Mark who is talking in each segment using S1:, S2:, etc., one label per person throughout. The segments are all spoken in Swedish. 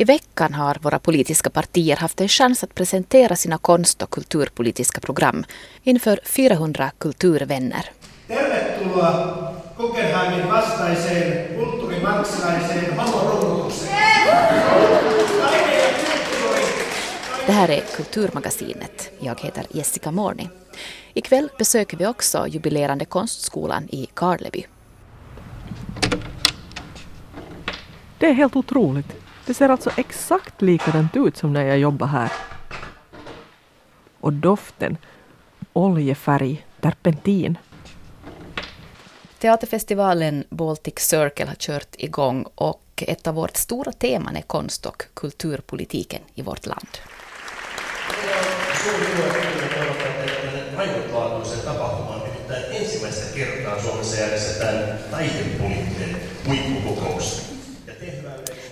S1: I veckan har våra politiska partier haft en chans att presentera sina konst och kulturpolitiska program inför 400 kulturvänner.
S2: Tervetuloa Guggenheimin vastaiseen kulttuurimarksilaiseen homorummutukseen.
S1: Det här är Kulturmagasinet. Jag heter Jessica Morni. Ikväll besöker vi också jubilerande konstskolan i Karleby.
S3: Det är helt otroligt. Det ser alltså exakt likadant ut som när jag jobbade här. Och doften, oljefärg, terpentin.
S1: Teaterfestivalen Baltic Circle har kört igång och ett av vårt stora teman är konst och kulturpolitiken i vårt land.
S4: ainutlaatuisen tapahtuman, nimittäin ensimmäistä kertaa Suomessa järjestetään taidepoliittinen huippukokous.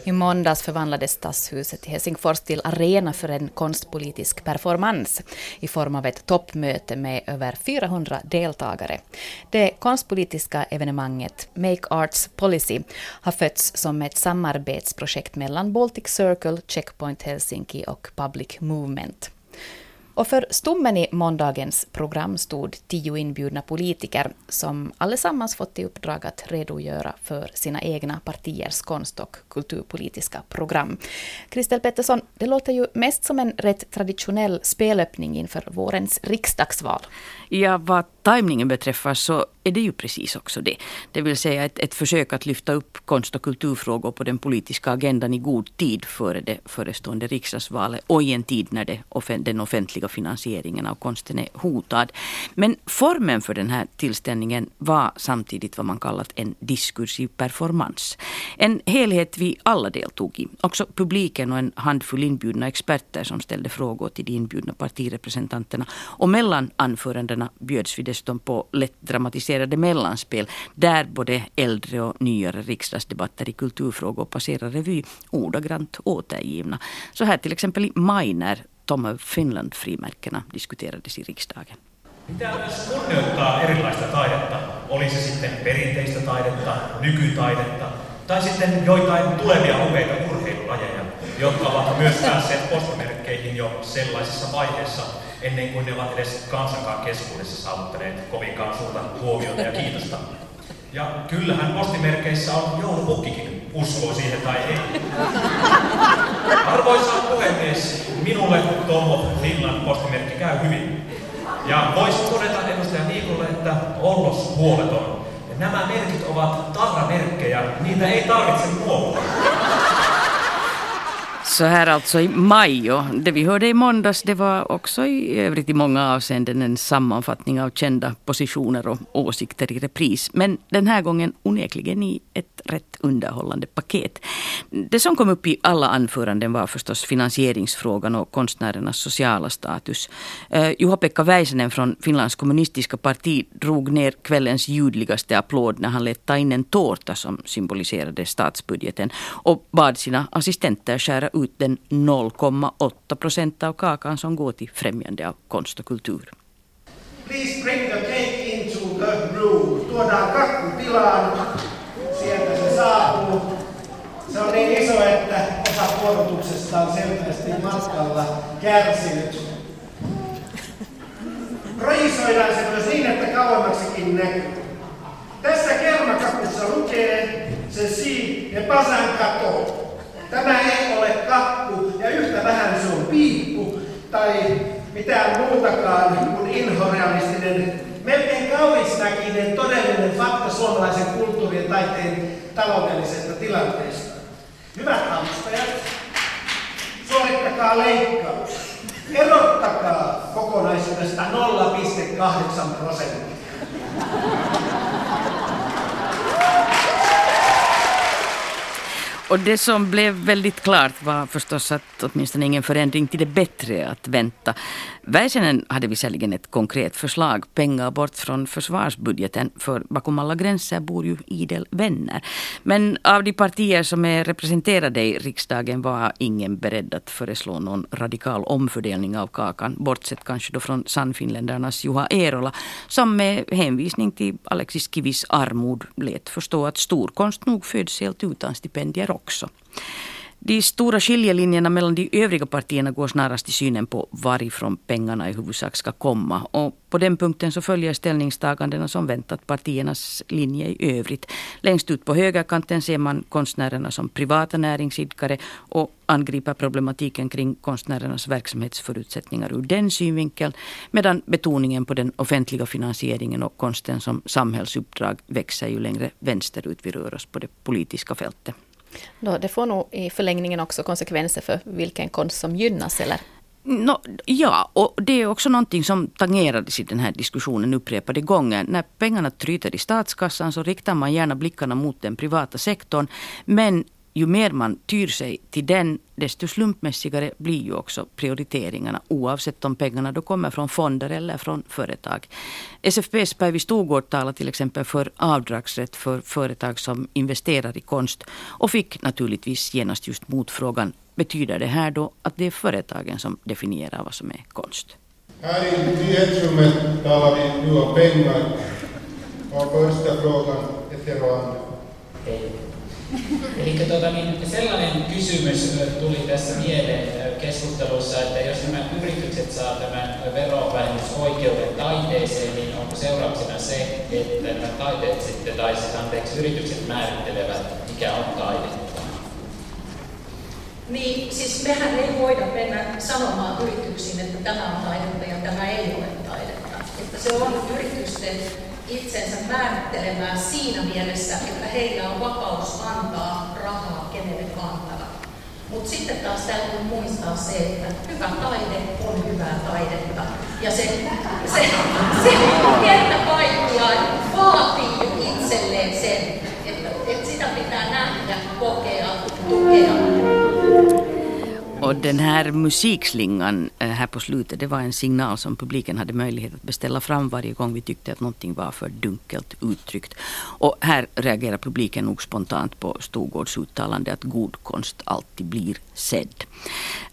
S1: I måndags förvandlades Stadshuset i Helsingfors till arena för en konstpolitisk performance i form av ett toppmöte med över 400 deltagare. Det konstpolitiska evenemanget Make Arts Policy har fötts som ett samarbetsprojekt mellan Baltic Circle, Checkpoint Helsinki och Public Movement. Och för stommen i måndagens program stod tio inbjudna politiker som allesammans fått i uppdrag att redogöra för sina egna partiers konst och kulturpolitiska program. Kristel Pettersson, det låter ju mest som en rätt traditionell spelöppning inför vårens riksdagsval.
S5: Ja, vad tajmningen beträffar så är det ju precis också det. Det vill säga ett, ett försök att lyfta upp konst och kulturfrågor på den politiska agendan i god tid före det förestående riksdagsvalet och i en tid när det, den offentliga finansieringen av konsten är hotad. Men formen för den här tillställningen var samtidigt vad man kallat en diskursiv performance. En helhet vi alla deltog i. Också publiken och en handfull inbjudna experter som ställde frågor till de inbjudna partirepresentanterna. Och mellan anförandena bjöds vi dessutom på lätt dramatiserade mellanspel där både äldre och nyare riksdagsdebatter i kulturfrågor passerar revy ordagrant återgivna. Så här till exempel i maj när Tom of Finland-frimärkena diskuterades i riksdagen.
S6: Pitää myös kunnioittaa erilaista taidetta, oli se sitten perinteistä taidetta, nykytaidetta tai sitten joitain tulevia upeita urheilulajeja, jotka ovat myös päässeet postimerkkeihin jo sellaisessa vaiheessa, ennen kuin ne ovat edes kansankaan keskuudessa saavuttaneet kovinkaan suurta huomiota ja kiitosta. Ja kyllähän postimerkeissä on joulupukkikin, uskoo siihen tai ei. Arvoisa puhemies, minulle Tomo Finland postimerkki käy hyvin. Ja voisin todeta edustaja Niikolle, että ollos huoleton. Nämä merkit ovat tahramerkkejä, niitä ei tarvitse muovata.
S5: Så här alltså i maj och det vi hörde i måndags det var också i övrigt i många avseenden en sammanfattning av kända positioner och åsikter i repris. Men den här gången onekligen i ett rätt underhållande paket. Det som kom upp i alla anföranden var förstås finansieringsfrågan och konstnärernas sociala status. Eh, Juha-Pekka Väisänen från Finlands kommunistiska parti drog ner kvällens ljudligaste applåd när han lät ta in en tårta som symboliserade statsbudgeten och bad sina assistenter skära ut den 0,8 procent av kakan som går till främjande av konst och kultur.
S2: Please bring the cake into the room. Tuodaan kakku tilaan. Sieltä se saapuu. Se on niin iso, että osa puodotuksesta on selvästi matkalla kärsinyt. Projisoidaan se myös niin, että kauemmaksikin näkyy. Tässä kermakakussa lukee se si ja pasan kato. Tämä ei ole kakku ja yhtä vähän se on piippu tai mitään muutakaan kuin inhorealistinen, melkein kaurisnäkinen todellinen fakta suomalaisen kulttuurin ja taiteen taloudellisesta tilanteesta. Hyvät avustajat, suorittakaa leikkaus. Erottakaa kokonaisuudesta 0,8 prosenttia.
S5: Och det som blev väldigt klart var förstås att åtminstone ingen förändring till det bättre att vänta. Väisänen hade visserligen ett konkret förslag, pengar bort från försvarsbudgeten, för bakom alla gränser bor ju idel vänner. Men av de partier som är representerade i riksdagen var ingen beredd att föreslå någon radikal omfördelning av kakan, bortsett kanske då från Sannfinländarnas Juha Eerola, som med hänvisning till Alexis Kivis armod lät förstå att storkonst nog föds helt utan stipendier också. De stora skiljelinjerna mellan de övriga partierna går snarast i synen på varifrån pengarna i huvudsak ska komma. Och på den punkten så följer ställningstagandena som väntat partiernas linje i övrigt. Längst ut på högerkanten ser man konstnärerna som privata näringsidkare och angriper problematiken kring konstnärernas verksamhetsförutsättningar ur den synvinkeln. Medan betoningen på den offentliga finansieringen och konsten som samhällsuppdrag växer ju längre vänsterut vi rör oss på det politiska fältet.
S1: Då, det får nog i förlängningen också konsekvenser för vilken konst som gynnas, eller?
S5: No, ja, och det är också någonting som tangerades i den här diskussionen upprepade gånger. När pengarna tryter i statskassan så riktar man gärna blickarna mot den privata sektorn. Men ju mer man tyr sig till den, desto slumpmässigare blir ju också prioriteringarna oavsett om pengarna då kommer från fonder eller från företag. SFPs Päivi Storgård talar till exempel för avdragsrätt för företag som investerar i konst och fick naturligtvis genast just motfrågan betyder det här då att det är företagen som definierar vad som är konst?
S7: Här i nyhetsrummet talar vi nu om pengar. Och första frågan är till
S8: Eli tuota, niin sellainen kysymys tuli tässä mieleen keskustelussa, että jos nämä yritykset saa tämän verovähennysoikeuden taiteeseen, niin onko seurauksena se, että nämä taiteet sitten, tai siis anteeksi, yritykset määrittelevät, mikä on taidetta?
S9: Niin, siis mehän ei voida mennä sanomaan yrityksiin, että tämä on taidetta ja tämä ei ole taidetta. Että se on yritysten itsensä määrittelemään siinä mielessä, että heillä on vapaus antaa rahaa kenelle antavat. Mutta sitten taas täytyy muistaa se, että hyvä taide on hyvää taidetta. Ja se, se,
S5: Och den här musikslingan eh, här på slutet, det var en signal som publiken hade möjlighet att beställa fram varje gång vi tyckte att någonting var för dunkelt uttryckt. Och här reagerar publiken nog spontant på Storgårds uttalande att god konst alltid blir sedd.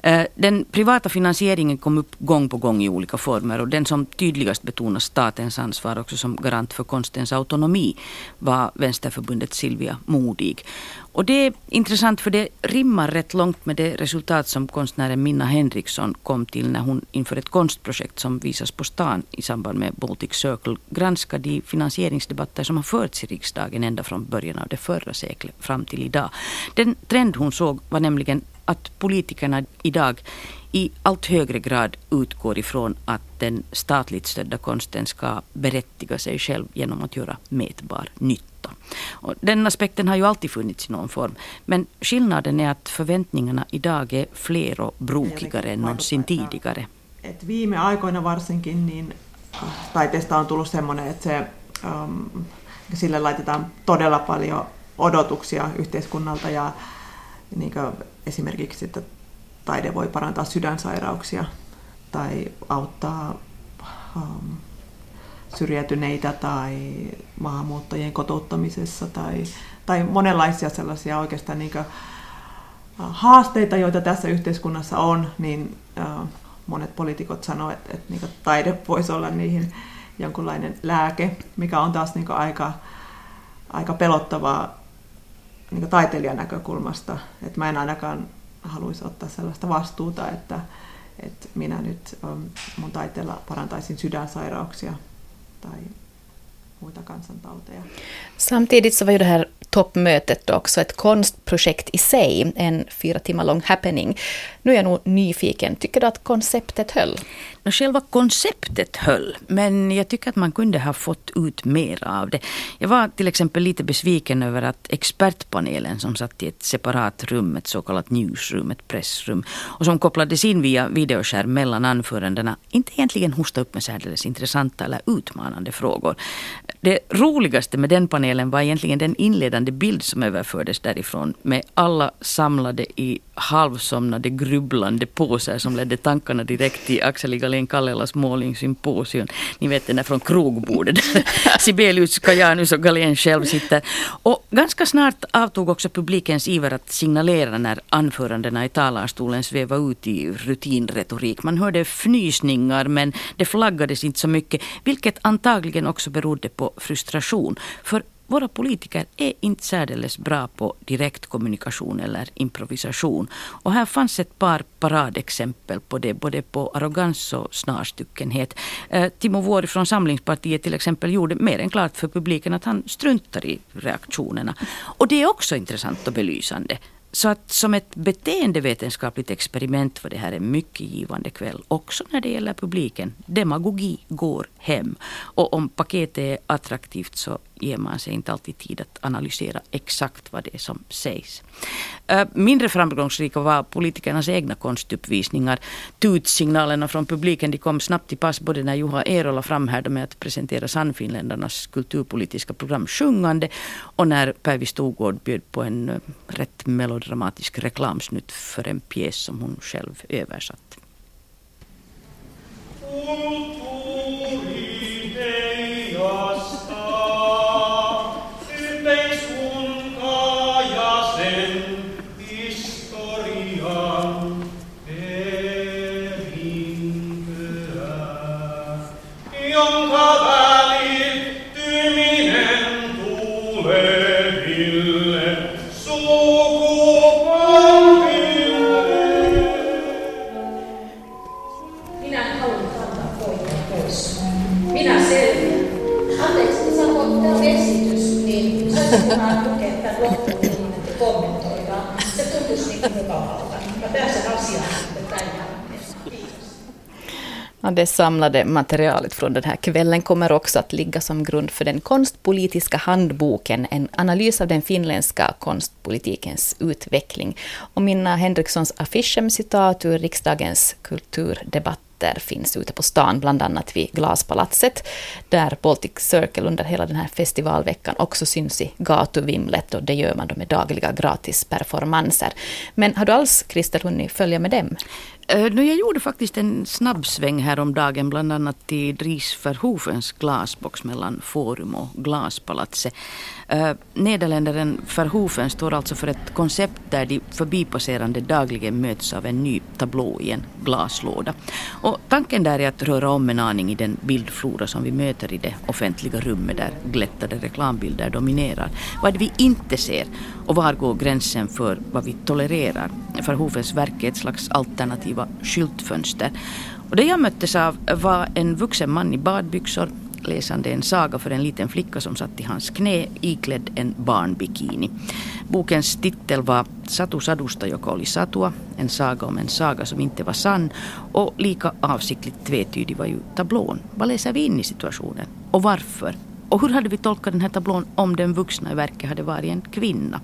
S5: Eh, den privata finansieringen kom upp gång på gång i olika former och den som tydligast betonar statens ansvar också som garant för konstens autonomi var Vänsterförbundet Silvia Modig. Och det är intressant för det rimmar rätt långt med det resultat som konstnären Minna Henriksson kom till när hon inför ett konstprojekt som visas på stan i samband med Baltic Circle granskade de finansieringsdebatter som har förts i riksdagen ända från början av det förra seklet fram till idag. Den trend hon såg var nämligen att politikerna idag i allt högre grad utgår ifrån att den statligt stödda konsten ska berättiga sig själv genom att göra mätbar nytta. Och den aspekten har ju alltid funnits i någon form. Men skillnaden är att förväntningarna idag är fler och brokigare än någonsin tidigare.
S3: Et viime aikoina varsinkin niin taiteesta on tullut semmoinen, että se, um, sille laitetaan todella paljon odotuksia yhteiskunnalta ja niin esimerkiksi, että taide voi parantaa sydänsairauksia tai auttaa um, syrjäytyneitä tai maahanmuuttajien kotouttamisessa tai, tai monenlaisia sellaisia oikeastaan niin kuin, haasteita, joita tässä yhteiskunnassa on, niin uh, monet poliitikot sanovat, että, että niin taide voisi olla niihin jonkunlainen lääke, mikä on taas niin aika, aika pelottavaa niin taiteilijan näkökulmasta. Että mä en ainakaan haluaisi ottaa sellaista vastuuta, että, että minä nyt um, mun taiteella parantaisin sydänsairauksia muita kansantauteja.
S1: Samtidigt så var ju det här toppmötet också ett konstprojekt i sig, en fyra timmar lång happening. Nu är jag nog nyfiken, tycker du att konceptet höll?
S5: Själva konceptet höll, men jag tycker att man kunde ha fått ut mer av det. Jag var till exempel lite besviken över att expertpanelen som satt i ett separat rum, ett så kallat newsroom, ett pressrum, och som kopplades in via videoskärm mellan anförandena, inte egentligen hostade upp med särdeles intressanta eller utmanande frågor. Det roligaste med den panelen var egentligen den inledande bild som överfördes därifrån med alla samlade i halvsomnade grubblande påsar som ledde tankarna direkt till Axel Galén Kallelas målningssymposium. Ni vet den där från krogbordet Sibelius, Kajanus och Galén själv sitter. Och ganska snart avtog också publikens iver att signalera när anförandena i talarstolen svävade ut i rutinretorik. Man hörde fnysningar men det flaggades inte så mycket, vilket antagligen också berodde på frustration. För våra politiker är inte särdeles bra på direktkommunikation eller improvisation. Och här fanns ett par paradexempel på det, både på arrogans och snarstuckenhet. Eh, Timo Vuori från Samlingspartiet till exempel gjorde mer än klart för publiken att han struntar i reaktionerna. Och det är också intressant och belysande. Så att som ett beteendevetenskapligt experiment var det här en mycket givande kväll. Också när det gäller publiken. Demagogi går hem. Och om paketet är attraktivt så ger man sig inte alltid tid att analysera exakt vad det är som sägs. Mindre framgångsrika var politikernas egna konstuppvisningar. Tutsignalerna från publiken de kom snabbt till pass både när Juha Eerola framhärdade med att presentera Sannfinländarnas kulturpolitiska program sjungande och när Päivi Stogård bjöd på en rätt melodramatisk reklamsnutt för en pjäs som hon själv översatt.
S1: Ja, det samlade materialet från den här kvällen kommer också att ligga som grund för den konstpolitiska handboken, en analys av den finländska konstpolitikens utveckling. Och Minna Henrikssons affischem-citat ur riksdagens kulturdebatter finns ute på stan, bland annat vid Glaspalatset, där Baltic Circle under hela den här festivalveckan också syns i gatuvimlet och det gör man då med dagliga gratisperformanser. Men har du alls, Christer, hunnit följa med dem?
S5: Uh, jag gjorde faktiskt en snabbsväng häromdagen, bland annat till Dries Verhoevens glasbox mellan Forum och Glaspalatset. Uh, Nederländaren Verhoeven står alltså för ett koncept där de förbipasserande dagligen möts av en ny tablå i en glaslåda. Och tanken där är att röra om en aning i den bildflora som vi möter i det offentliga rummet där glättade reklambilder dominerar. Vad är det vi inte ser och var går gränsen för vad vi tolererar? Verhoevens verk är ett slags alternativa skyltfönster. Och det jag möttes av var en vuxen man i badbyxor läsande en saga för en liten flicka som satt i hans knä iklädd en barnbikini. Bokens titel var Satu sadusta, joka oli satua, en saga om en saga som inte var sann och lika avsiktligt tvetydig var ju tablån. Vad läser vi in i situationen? Och varför? Och hur hade vi tolkat den här tablån om den vuxna i verket hade varit en kvinna?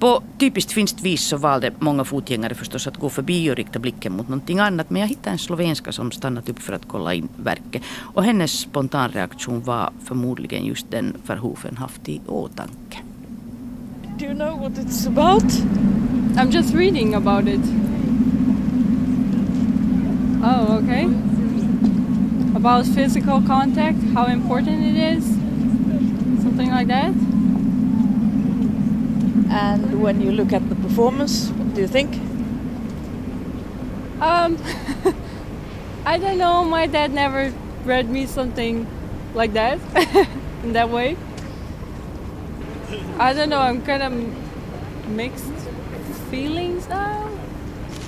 S5: På typiskt finskt vis så valde många fotgängare förstås att gå förbi och rikta blicken mot någonting annat. Men jag hittade en slovenska som stannat upp för att kolla in verket. Och hennes spontanreaktion var förmodligen just den Verhoeven haft i åtanke.
S10: Do you know what it's about? I'm just reading about it. Oh, okay. About physical contact, how important it is? Something like that?
S11: And when you look at the performance, what do you think?
S10: Um, I don't know. My dad never read me something like that in that way. I don't know. I'm kind of mixed feelings now.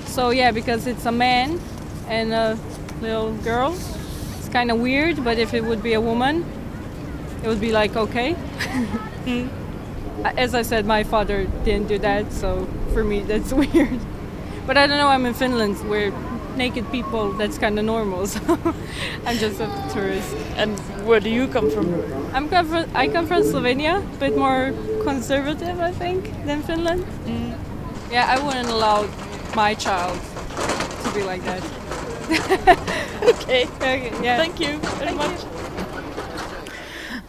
S10: So yeah, because it's a man and a little girl, it's kind of weird. But if it would be a woman, it would be like okay. As I said, my father didn't do that, so for me that's weird. But I don't know. I'm in Finland where naked people that's kind of normal. So I'm just a tourist.
S11: And where do you come from?
S10: I'm come from I come from Slovenia, a bit more conservative, I think, than Finland. Mm. Yeah, I wouldn't allow my child to be like that.
S11: okay. okay. Yeah. Thank you very Thank much. You.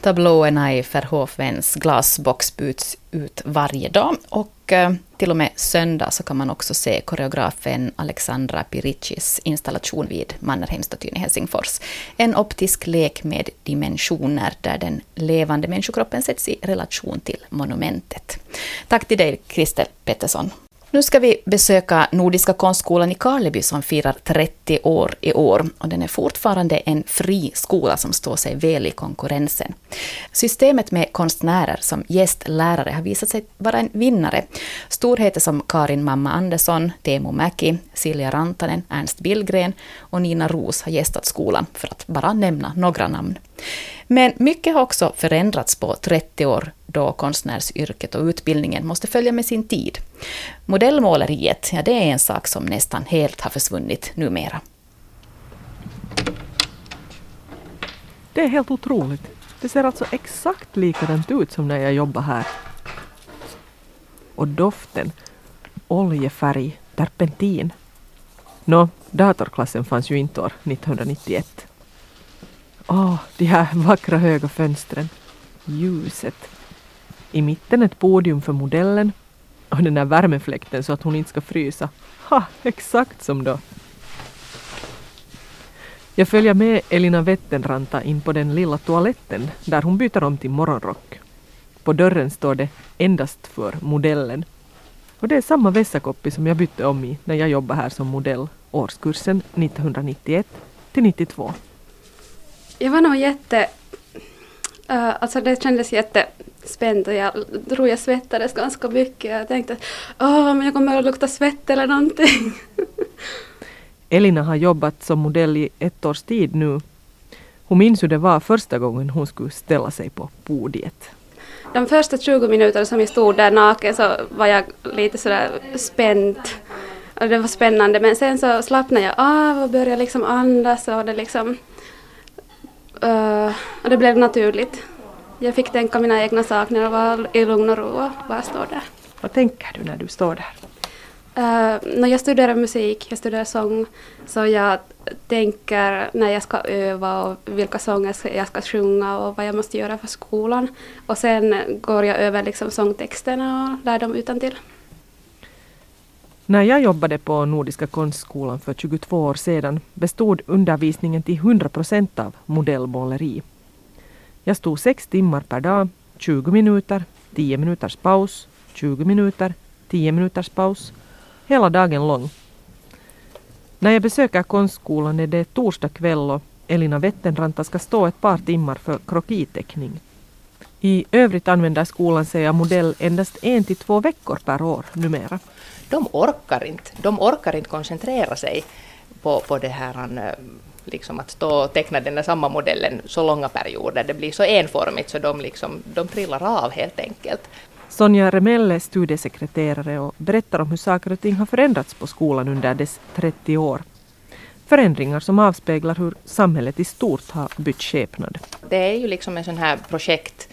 S1: Tablåerna i Verhofens glasbox byts ut varje dag och eh, till och med söndag så kan man också se koreografen Alexandra Piricis installation vid Mannerheimstatyn i Helsingfors. En optisk lek med dimensioner där den levande människokroppen sätts i relation till monumentet. Tack till dig, Christer Pettersson. Nu ska vi besöka Nordiska konstskolan i Karleby som firar 30 år i år. Och den är fortfarande en fri skola som står sig väl i konkurrensen. Systemet med konstnärer som gästlärare har visat sig vara en vinnare. Storheter som Karin Mamma Andersson, Teemu Mäki, Silja Rantanen, Ernst Billgren och Nina Ros har gästat skolan, för att bara nämna några namn. Men mycket har också förändrats på 30 år då konstnärsyrket och utbildningen måste följa med sin tid. Modellmåleriet, ja det är en sak som nästan helt har försvunnit numera.
S3: Det är helt otroligt. Det ser alltså exakt likadant ut som när jag jobbade här. Och doften, oljefärg, terpentin. Nå, datorklassen fanns ju inte år 1991. Åh, oh, de här vackra höga fönstren. Ljuset. I mitten ett podium för modellen och den där värmefläkten så att hon inte ska frysa. Ha, exakt som då. Jag följer med Elina Wettenranta in på den lilla toaletten där hon byter om till morgonrock. På dörren står det endast för modellen. Och det är samma vässakoppi som jag bytte om i när jag jobbade här som modell årskursen 1991 till 92.
S12: Jag var nog jätte... Uh, alltså det kändes jättespänt och jag tror jag svettades ganska mycket. Jag tänkte att jag kommer att lukta svett eller någonting.
S3: Elina har jobbat som modell i ett års tid nu. Hon minns hur det var första gången hon skulle ställa sig på podiet.
S12: De första 20 minuterna som jag stod där naken så var jag lite sådär spänd. Och det var spännande men sen så slappnade jag av och började liksom andas och det liksom Uh, och det blev naturligt. Jag fick tänka mina egna saker och vara i lugn och ro och bara stå där.
S3: Vad tänker du när du står där?
S12: Uh, när jag studerar musik, jag studerar sång, så jag tänker när jag ska öva och vilka sånger jag ska sjunga och vad jag måste göra för skolan. Och sen går jag över liksom sångtexterna och lär dem utan till.
S3: När jag jobbade på Nordiska konstskolan för 22 år sedan bestod undervisningen till 100 procent av modellmåleri. Jag stod sex timmar per dag, 20 minuter, 10 minuters paus, 20 minuter, 10 minuters paus, hela dagen lång. När jag besöker konstskolan är det torsdag kväll och Elina Wettenranta ska stå ett par timmar för krokiteckning. I övrigt använder skolan sig av modell endast en till två veckor per år numera
S13: de orkar inte, de orkar inte koncentrera sig på, på det här eh, liksom att stå och teckna den där samma modellen så långa perioder. Det blir så enformigt så de, liksom, de trillar av helt enkelt.
S3: Sonja Remell är studiesekreterare och berättar om hur saker och ting har förändrats på skolan under dess 30 år. Förändringar som avspeglar hur samhället i stort har bytt skepnad.
S13: Det är ju liksom en sån här projekt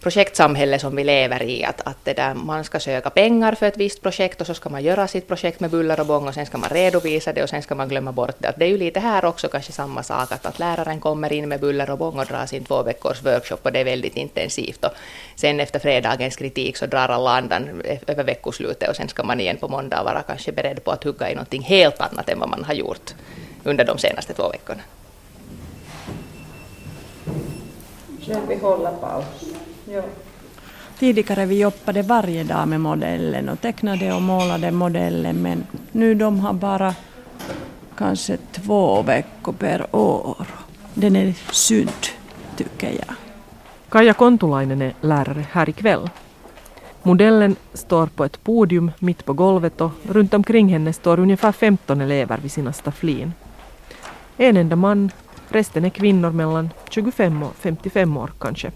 S13: projektsamhälle som vi lever i, att, att det där, man ska söka pengar för ett visst projekt och så ska man göra sitt projekt med buller och bång och sen ska man redovisa det och sen ska man glömma bort det. Att det är ju lite här också kanske samma sak, att, att läraren kommer in med buller och bång och drar sin två veckors workshop och det är väldigt intensivt. Och sen efter fredagens kritik så drar alla andan över veckoslutet och sen ska man igen på måndag vara kanske beredd på att hugga i någonting helt annat än vad man har gjort under de senaste två veckorna.
S14: Själv vi håller paus. Ja.
S15: Tidigare vi jobbade varje dag med modellen och tecknade och målade modellen men nu de har bara kanske två veckor per år. Den är synd, tycker jag.
S3: Kaja Kontulainen är lärare här ikväll. Modellen står på ett podium mitt på golvet och runt omkring henne står ungefär 15 elever vid sina stafflin. En enda man, resten är kvinnor mellan 25 och 55 år kanske.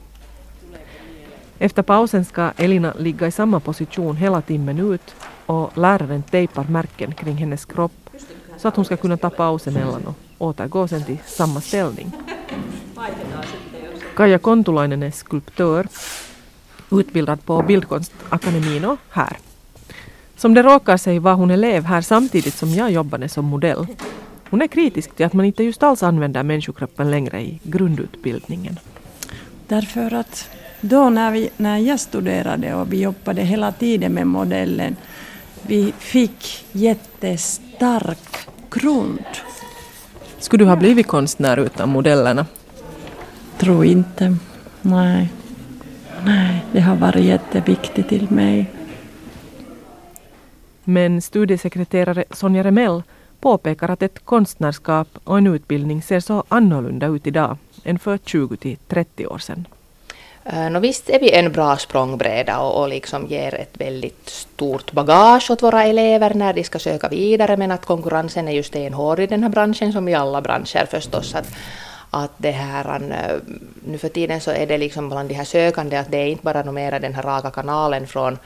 S3: Efter pausen ska Elina ligga i samma position hela timmen ut och läraren tejpar märken kring hennes kropp så att hon ska kunna ta pausen emellan och återgå sen till samma ställning. Kaja Kontulainen är skulptör, utbildad på Bildkonstakademin och här. Som det råkar sig var hon elev här samtidigt som jag jobbade som modell. Hon är kritisk till att man inte just alls använder människokroppen längre i grundutbildningen.
S15: Därför att då när, vi, när jag studerade och vi jobbade hela tiden med modellen, vi fick jättestark grund.
S3: Skulle du ha blivit konstnär utan modellerna?
S15: Tror inte. Nej. Nej, det har varit jätteviktigt till mig.
S3: Men studiesekreterare Sonja Remell påpekar att ett konstnärskap och en utbildning ser så annorlunda ut idag än för 20 30 år sedan.
S13: Eh, no visst är vi en bra språngbräda och, och liksom ger ett väldigt stort bagage åt våra elever när de ska söka vidare men att konkurrensen är ju stenhård i den här branschen som i alla branscher förstås. Att, att det här, eh, nu för tiden så är det liksom bland de här sökande att det är inte bara mera den här raka kanalen från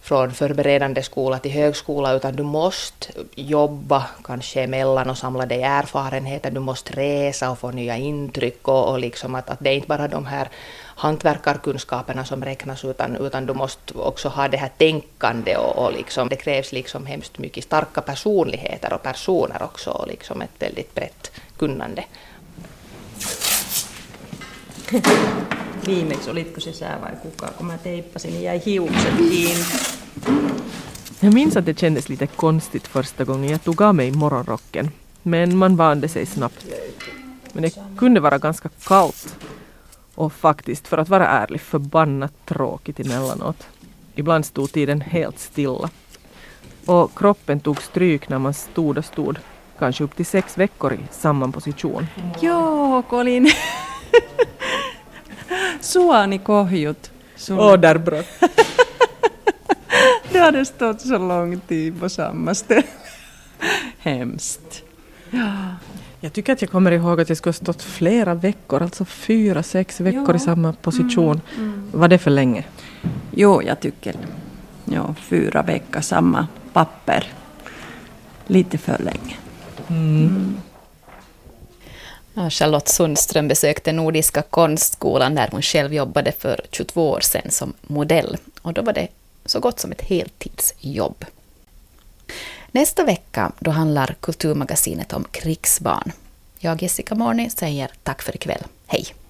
S13: från förberedande skola till högskola, utan du måste jobba kanske emellan och samla dig erfarenheter, du måste resa och få nya intryck och, och liksom att, att det är inte bara de här hantverkarkunskaperna som räknas, utan, utan du måste också ha det här tänkande och, och liksom, det krävs liksom hemskt mycket starka personligheter och personer också och liksom ett väldigt brett kunnande.
S14: Viimeksi olitko se sä vai kuka, kun mä teippasin niin jäi hiukset kiinni.
S3: Jag minns att det kändes lite konstigt första gången jag tog av mig morgonrocken. Men man vande sig snabbt. Men det kunde vara ganska kallt. Och faktiskt, för att vara ärlig, förbannat tråkigt emellanåt. Ibland stod tiden helt stilla. Och kroppen tog stryk när man stod och stod. Kanske upp till sex veckor i samma position.
S15: Joo, kun olin suani kohjut.
S3: Åh, oh, där brott.
S15: du hade stått så lång tid på samma ställe. Hemskt.
S3: Ja. Jag tycker att jag kommer ihåg att jag skulle ha stått flera veckor, alltså fyra, sex veckor ja. i samma position. Mm. Mm. Var det för länge?
S15: Jo, jag tycker ja, fyra veckor, samma papper. Lite för länge. Mm. mm.
S1: Charlotte Sundström besökte Nordiska konstskolan där hon själv jobbade för 22 år sedan som modell. Och då var det så gott som ett heltidsjobb. Nästa vecka då handlar Kulturmagasinet om krigsbarn. Jag, Jessica Morni, säger tack för ikväll. Hej!